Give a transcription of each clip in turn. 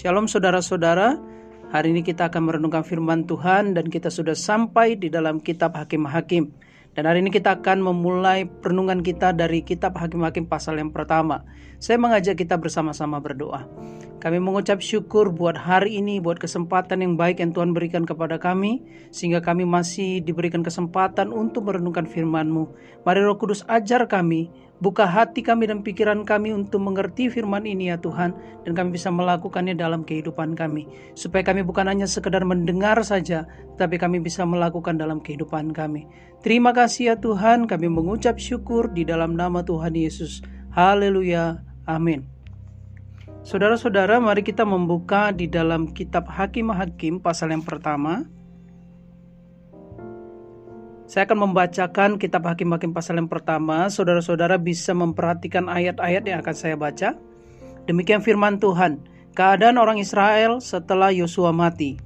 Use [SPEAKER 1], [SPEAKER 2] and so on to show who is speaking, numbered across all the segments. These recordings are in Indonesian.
[SPEAKER 1] Shalom saudara-saudara, hari ini kita akan merenungkan firman Tuhan dan kita sudah sampai di dalam kitab Hakim-Hakim. Dan hari ini kita akan memulai perenungan kita dari kitab Hakim-Hakim pasal yang pertama. Saya mengajak kita bersama-sama berdoa. Kami mengucap syukur buat hari ini, buat kesempatan yang baik yang Tuhan berikan kepada kami, sehingga kami masih diberikan kesempatan untuk merenungkan firman-Mu. Mari Roh Kudus ajar kami, buka hati kami dan pikiran kami untuk mengerti firman ini ya Tuhan, dan kami bisa melakukannya dalam kehidupan kami. Supaya kami bukan hanya sekedar mendengar saja, tapi kami bisa melakukan dalam kehidupan kami. Terima kasih ya Tuhan, kami mengucap syukur di dalam nama Tuhan Yesus. Haleluya. Amin. Saudara-saudara, mari kita membuka di dalam kitab Hakim-Hakim pasal yang pertama. Saya akan membacakan kitab Hakim-Hakim pasal yang pertama. Saudara-saudara bisa memperhatikan ayat-ayat yang akan saya baca. Demikian firman Tuhan, keadaan orang Israel setelah Yosua mati.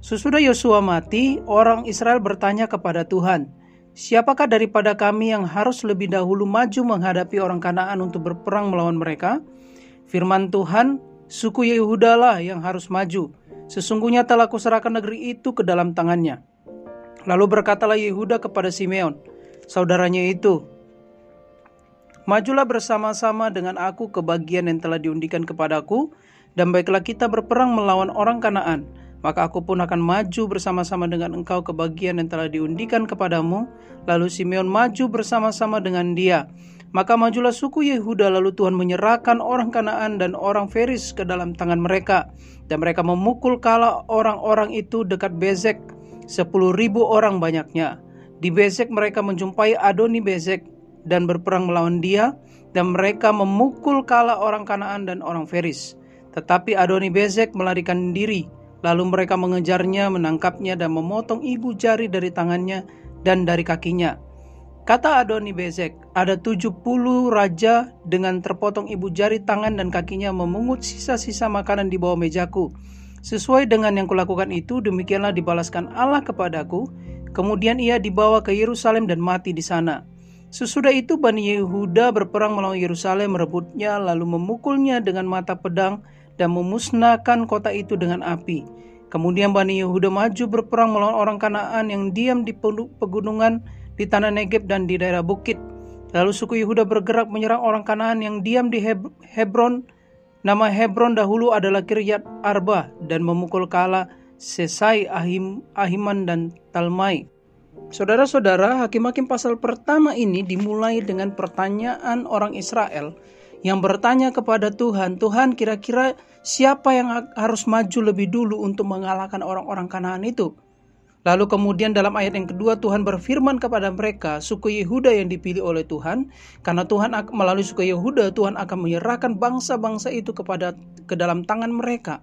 [SPEAKER 1] Sesudah Yosua mati, orang Israel bertanya kepada Tuhan, Siapakah daripada kami yang harus lebih dahulu maju menghadapi orang Kanaan untuk berperang melawan mereka? Firman Tuhan, suku Yehuda lah yang harus maju. Sesungguhnya telah kuserahkan negeri itu ke dalam tangannya. Lalu berkatalah Yehuda kepada Simeon, saudaranya itu, Majulah bersama-sama dengan aku ke bagian yang telah diundikan kepadaku, dan baiklah kita berperang melawan orang Kanaan. Maka aku pun akan maju bersama-sama dengan engkau ke bagian yang telah diundikan kepadamu. Lalu Simeon maju bersama-sama dengan dia. Maka majulah suku Yehuda lalu Tuhan menyerahkan orang Kanaan dan orang Feris ke dalam tangan mereka. Dan mereka memukul kala orang-orang itu dekat Bezek, sepuluh ribu orang banyaknya. Di Bezek mereka menjumpai Adoni Bezek dan berperang melawan dia. Dan mereka memukul kala orang Kanaan dan orang Feris. Tetapi Adoni Bezek melarikan diri. Lalu mereka mengejarnya, menangkapnya, dan memotong ibu jari dari tangannya dan dari kakinya Kata Adoni Bezek, ada 70 raja dengan terpotong ibu jari tangan dan kakinya memungut sisa-sisa makanan di bawah mejaku. Sesuai dengan yang kulakukan itu, demikianlah dibalaskan Allah kepadaku. Kemudian ia dibawa ke Yerusalem dan mati di sana. Sesudah itu Bani Yehuda berperang melawan Yerusalem, merebutnya, lalu memukulnya dengan mata pedang dan memusnahkan kota itu dengan api. Kemudian Bani Yehuda maju berperang melawan orang Kanaan yang diam di pegunungan di tanah Negeb dan di daerah bukit. Lalu suku Yehuda bergerak menyerang orang Kanaan yang diam di Hebron. Nama Hebron dahulu adalah Kiryat Arba dan memukul kala Sesai, Ahim, Ahiman, dan Talmai. Saudara-saudara, hakim-hakim pasal pertama ini dimulai dengan pertanyaan orang Israel yang bertanya kepada Tuhan, Tuhan kira-kira siapa yang harus maju lebih dulu untuk mengalahkan orang-orang Kanaan itu? Lalu kemudian dalam ayat yang kedua Tuhan berfirman kepada mereka, suku Yehuda yang dipilih oleh Tuhan, karena Tuhan melalui suku Yehuda Tuhan akan menyerahkan bangsa-bangsa itu kepada ke dalam tangan mereka.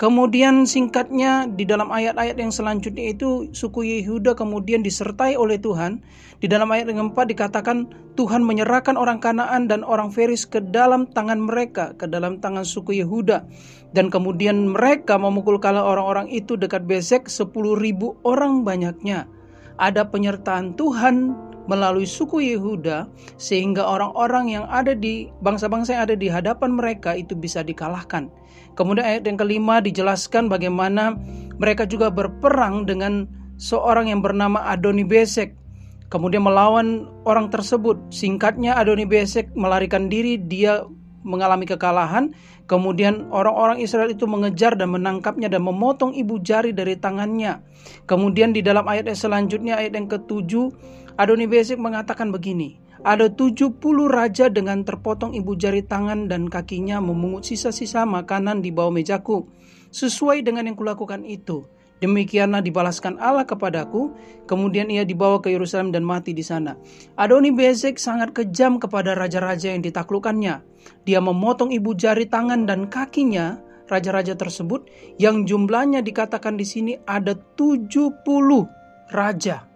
[SPEAKER 1] Kemudian singkatnya di dalam ayat-ayat yang selanjutnya itu suku Yehuda kemudian disertai oleh Tuhan. Di dalam ayat yang keempat dikatakan Tuhan menyerahkan orang Kanaan dan orang Feris ke dalam tangan mereka, ke dalam tangan suku Yehuda. Dan kemudian mereka memukul kala orang-orang itu dekat Besek sepuluh ribu orang banyaknya. Ada penyertaan Tuhan melalui suku Yehuda sehingga orang-orang yang ada di bangsa-bangsa yang ada di hadapan mereka itu bisa dikalahkan. Kemudian ayat yang kelima dijelaskan bagaimana mereka juga berperang dengan seorang yang bernama Adoni Besek. Kemudian melawan orang tersebut. Singkatnya Adoni Besek melarikan diri, dia mengalami kekalahan. Kemudian orang-orang Israel itu mengejar dan menangkapnya dan memotong ibu jari dari tangannya. Kemudian di dalam ayat yang selanjutnya ayat yang ketujuh Adoni Besek mengatakan begini, ada 70 raja dengan terpotong ibu jari tangan dan kakinya memungut sisa-sisa makanan di bawah mejaku. Sesuai dengan yang kulakukan itu. Demikianlah dibalaskan Allah kepadaku. Kemudian ia dibawa ke Yerusalem dan mati di sana. Adoni Bezek sangat kejam kepada raja-raja yang ditaklukkannya. Dia memotong ibu jari tangan dan kakinya raja-raja tersebut yang jumlahnya dikatakan di sini ada 70 raja.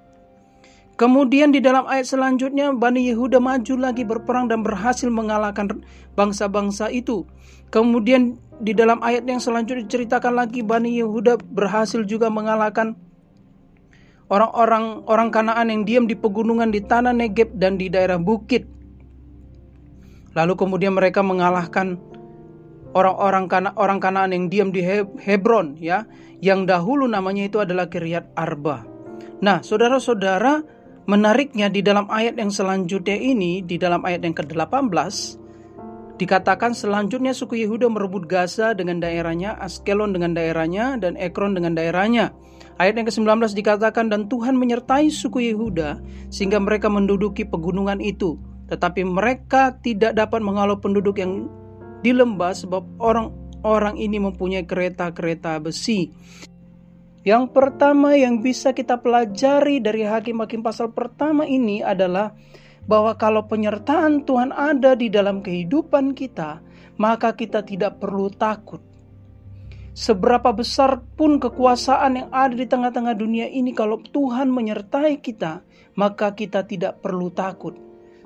[SPEAKER 1] Kemudian di dalam ayat selanjutnya Bani Yehuda maju lagi berperang dan berhasil mengalahkan bangsa-bangsa itu. Kemudian di dalam ayat yang selanjutnya diceritakan lagi Bani Yehuda berhasil juga mengalahkan orang-orang orang Kanaan yang diam di pegunungan di tanah Negeb dan di daerah bukit. Lalu kemudian mereka mengalahkan orang-orang kana, orang Kanaan yang diam di Hebron ya, yang dahulu namanya itu adalah Kiryat Arba. Nah, saudara-saudara, menariknya di dalam ayat yang selanjutnya ini, di dalam ayat yang ke-18, dikatakan selanjutnya suku Yehuda merebut Gaza dengan daerahnya, Askelon dengan daerahnya, dan Ekron dengan daerahnya. Ayat yang ke-19 dikatakan, dan Tuhan menyertai suku Yehuda sehingga mereka menduduki pegunungan itu. Tetapi mereka tidak dapat menghalau penduduk yang di lembah sebab orang-orang ini mempunyai kereta-kereta besi. Yang pertama yang bisa kita pelajari dari hakim-hakim pasal pertama ini adalah bahwa kalau penyertaan Tuhan ada di dalam kehidupan kita, maka kita tidak perlu takut. Seberapa besar pun kekuasaan yang ada di tengah-tengah dunia ini, kalau Tuhan menyertai kita, maka kita tidak perlu takut.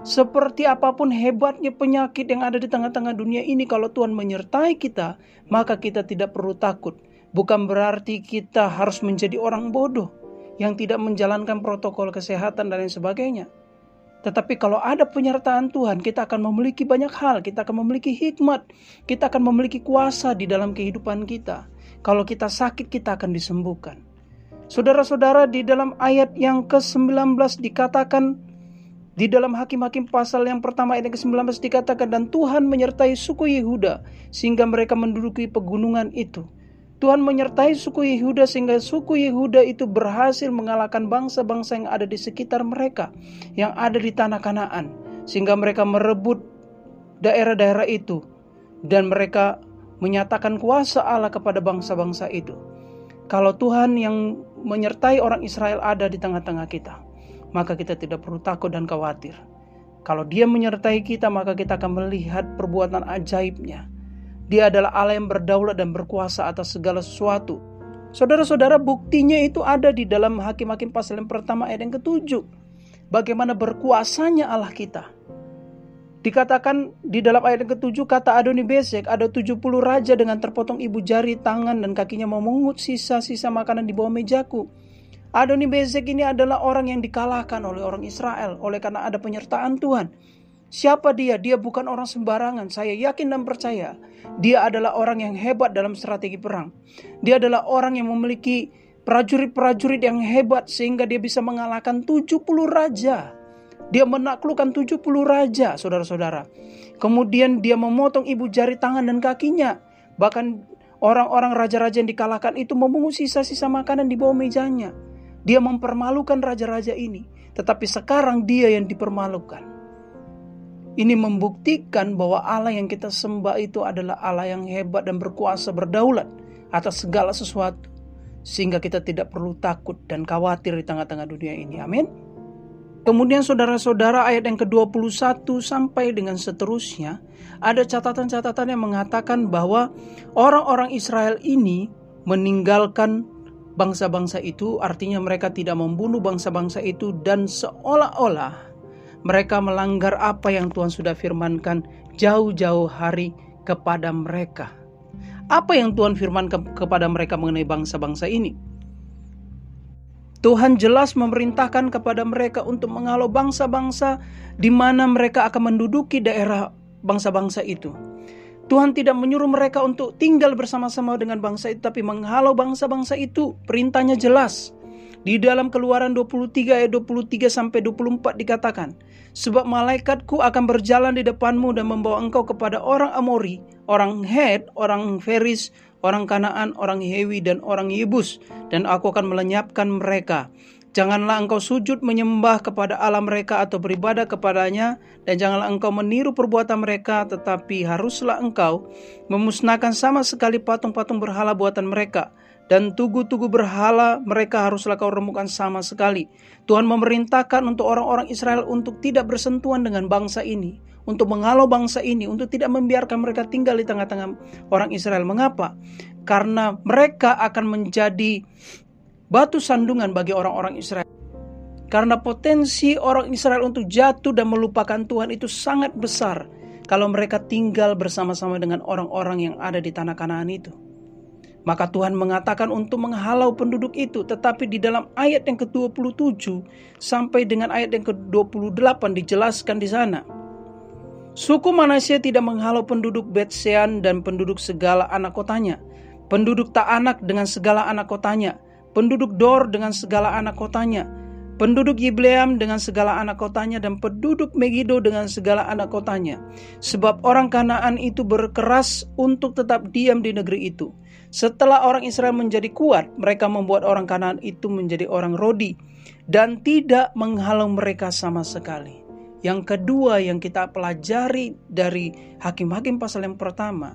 [SPEAKER 1] Seperti apa pun hebatnya penyakit yang ada di tengah-tengah dunia ini, kalau Tuhan menyertai kita, maka kita tidak perlu takut bukan berarti kita harus menjadi orang bodoh yang tidak menjalankan protokol kesehatan dan lain sebagainya. Tetapi kalau ada penyertaan Tuhan, kita akan memiliki banyak hal, kita akan memiliki hikmat, kita akan memiliki kuasa di dalam kehidupan kita. Kalau kita sakit, kita akan disembuhkan. Saudara-saudara, di dalam ayat yang ke-19 dikatakan, di dalam Hakim-Hakim pasal yang pertama ayat yang ke-19 dikatakan, dan Tuhan menyertai suku Yehuda, sehingga mereka menduduki pegunungan itu. Tuhan menyertai suku Yehuda sehingga suku Yehuda itu berhasil mengalahkan bangsa-bangsa yang ada di sekitar mereka, yang ada di tanah Kanaan, sehingga mereka merebut daerah-daerah itu dan mereka menyatakan kuasa Allah kepada bangsa-bangsa itu. Kalau Tuhan yang menyertai orang Israel ada di tengah-tengah kita, maka kita tidak perlu takut dan khawatir. Kalau Dia menyertai kita, maka kita akan melihat perbuatan ajaibnya dia adalah Allah yang berdaulat dan berkuasa atas segala sesuatu. Saudara-saudara, buktinya itu ada di dalam Hakim-Hakim pasal yang pertama ayat yang ketujuh. Bagaimana berkuasanya Allah kita. Dikatakan di dalam ayat yang ketujuh kata Adoni Besek ada 70 raja dengan terpotong ibu jari tangan dan kakinya memungut sisa-sisa makanan di bawah mejaku. Adoni Bezek ini adalah orang yang dikalahkan oleh orang Israel oleh karena ada penyertaan Tuhan. Siapa dia? Dia bukan orang sembarangan. Saya yakin dan percaya. Dia adalah orang yang hebat dalam strategi perang. Dia adalah orang yang memiliki prajurit-prajurit yang hebat sehingga dia bisa mengalahkan 70 raja. Dia menaklukkan 70 raja, saudara-saudara. Kemudian dia memotong ibu jari tangan dan kakinya. Bahkan orang-orang raja-raja yang dikalahkan itu memungut sisa-sisa makanan di bawah mejanya. Dia mempermalukan raja-raja ini. Tetapi sekarang dia yang dipermalukan. Ini membuktikan bahwa Allah yang kita sembah itu adalah Allah yang hebat dan berkuasa berdaulat atas segala sesuatu. Sehingga kita tidak perlu takut dan khawatir di tengah-tengah dunia ini. Amin. Kemudian saudara-saudara ayat yang ke-21 sampai dengan seterusnya ada catatan-catatan yang mengatakan bahwa orang-orang Israel ini meninggalkan bangsa-bangsa itu artinya mereka tidak membunuh bangsa-bangsa itu dan seolah-olah mereka melanggar apa yang Tuhan sudah firmankan jauh-jauh hari kepada mereka. Apa yang Tuhan firmankan kepada mereka mengenai bangsa-bangsa ini? Tuhan jelas memerintahkan kepada mereka untuk menghalau bangsa-bangsa di mana mereka akan menduduki daerah bangsa-bangsa itu. Tuhan tidak menyuruh mereka untuk tinggal bersama-sama dengan bangsa itu, tapi menghalau bangsa-bangsa itu. Perintahnya jelas. Di dalam keluaran 23 ayat 23 sampai 24 dikatakan, Sebab malaikatku akan berjalan di depanmu dan membawa engkau kepada orang Amori, orang Het, orang Feris, orang Kanaan, orang Hewi, dan orang Yebus. Dan aku akan melenyapkan mereka. Janganlah engkau sujud menyembah kepada Allah mereka atau beribadah kepadanya, dan janganlah engkau meniru perbuatan mereka, tetapi haruslah engkau memusnahkan sama sekali patung-patung berhala buatan mereka dan tugu-tugu berhala mereka haruslah kau remukan sama sekali. Tuhan memerintahkan untuk orang-orang Israel untuk tidak bersentuhan dengan bangsa ini, untuk menghalau bangsa ini, untuk tidak membiarkan mereka tinggal di tengah-tengah orang Israel. Mengapa? Karena mereka akan menjadi batu sandungan bagi orang-orang Israel. Karena potensi orang Israel untuk jatuh dan melupakan Tuhan itu sangat besar kalau mereka tinggal bersama-sama dengan orang-orang yang ada di tanah Kanaan itu. Maka Tuhan mengatakan untuk menghalau penduduk itu. Tetapi di dalam ayat yang ke-27 sampai dengan ayat yang ke-28 dijelaskan di sana. Suku Manasye tidak menghalau penduduk Betsean dan penduduk segala anak kotanya, penduduk Ta'anak dengan segala anak kotanya, penduduk Dor dengan segala anak kotanya, penduduk Yibleam dengan segala anak kotanya dan penduduk Megido dengan segala anak kotanya. Sebab orang Kanaan itu berkeras untuk tetap diam di negeri itu. Setelah orang Israel menjadi kuat, mereka membuat orang Kanaan itu menjadi orang Rodi dan tidak menghalau mereka sama sekali. Yang kedua yang kita pelajari dari hakim-hakim pasal yang pertama,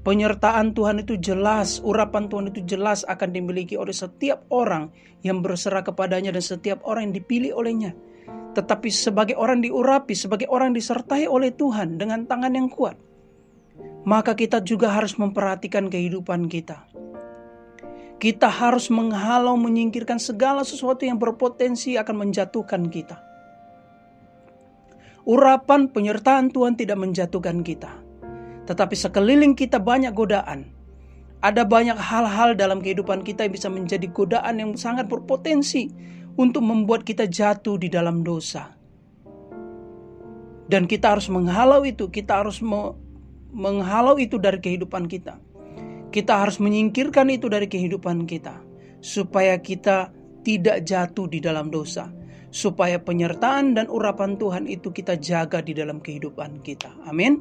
[SPEAKER 1] Penyertaan Tuhan itu jelas, urapan Tuhan itu jelas akan dimiliki oleh setiap orang yang berserah kepadanya dan setiap orang yang dipilih olehnya. Tetapi sebagai orang diurapi, sebagai orang disertai oleh Tuhan dengan tangan yang kuat, maka kita juga harus memperhatikan kehidupan kita. Kita harus menghalau, menyingkirkan segala sesuatu yang berpotensi akan menjatuhkan kita. Urapan penyertaan Tuhan tidak menjatuhkan kita tetapi sekeliling kita banyak godaan. Ada banyak hal-hal dalam kehidupan kita yang bisa menjadi godaan yang sangat berpotensi untuk membuat kita jatuh di dalam dosa. Dan kita harus menghalau itu, kita harus menghalau itu dari kehidupan kita. Kita harus menyingkirkan itu dari kehidupan kita supaya kita tidak jatuh di dalam dosa, supaya penyertaan dan urapan Tuhan itu kita jaga di dalam kehidupan kita. Amin.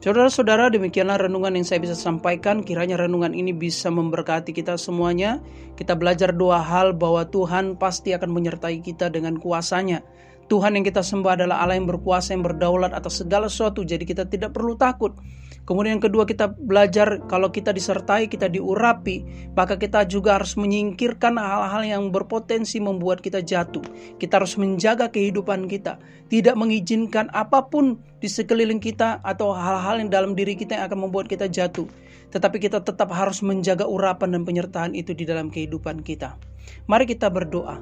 [SPEAKER 1] Saudara-saudara, demikianlah renungan yang saya bisa sampaikan. Kiranya renungan ini bisa memberkati kita semuanya. Kita belajar dua hal bahwa Tuhan pasti akan menyertai kita dengan kuasanya. Tuhan yang kita sembah adalah Allah yang berkuasa, yang berdaulat atas segala sesuatu. Jadi kita tidak perlu takut. Kemudian yang kedua kita belajar kalau kita disertai, kita diurapi, maka kita juga harus menyingkirkan hal-hal yang berpotensi membuat kita jatuh. Kita harus menjaga kehidupan kita, tidak mengizinkan apa pun di sekeliling kita atau hal-hal yang dalam diri kita yang akan membuat kita jatuh. Tetapi kita tetap harus menjaga urapan dan penyertaan itu di dalam kehidupan kita. Mari kita berdoa.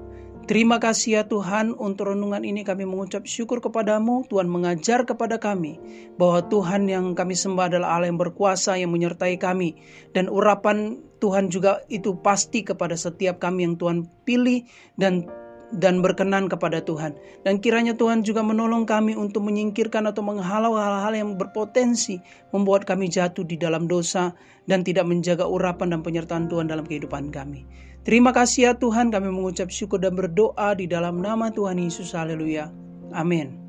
[SPEAKER 1] Terima kasih ya Tuhan untuk renungan ini kami mengucap syukur kepadamu. Tuhan mengajar kepada kami bahwa Tuhan yang kami sembah adalah Allah yang berkuasa yang menyertai kami. Dan urapan Tuhan juga itu pasti kepada setiap kami yang Tuhan pilih dan dan berkenan kepada Tuhan. Dan kiranya Tuhan juga menolong kami untuk menyingkirkan atau menghalau hal-hal yang berpotensi membuat kami jatuh di dalam dosa dan tidak menjaga urapan dan penyertaan Tuhan dalam kehidupan kami. Terima kasih ya Tuhan kami mengucap syukur dan berdoa di dalam nama Tuhan Yesus. Haleluya. Amin.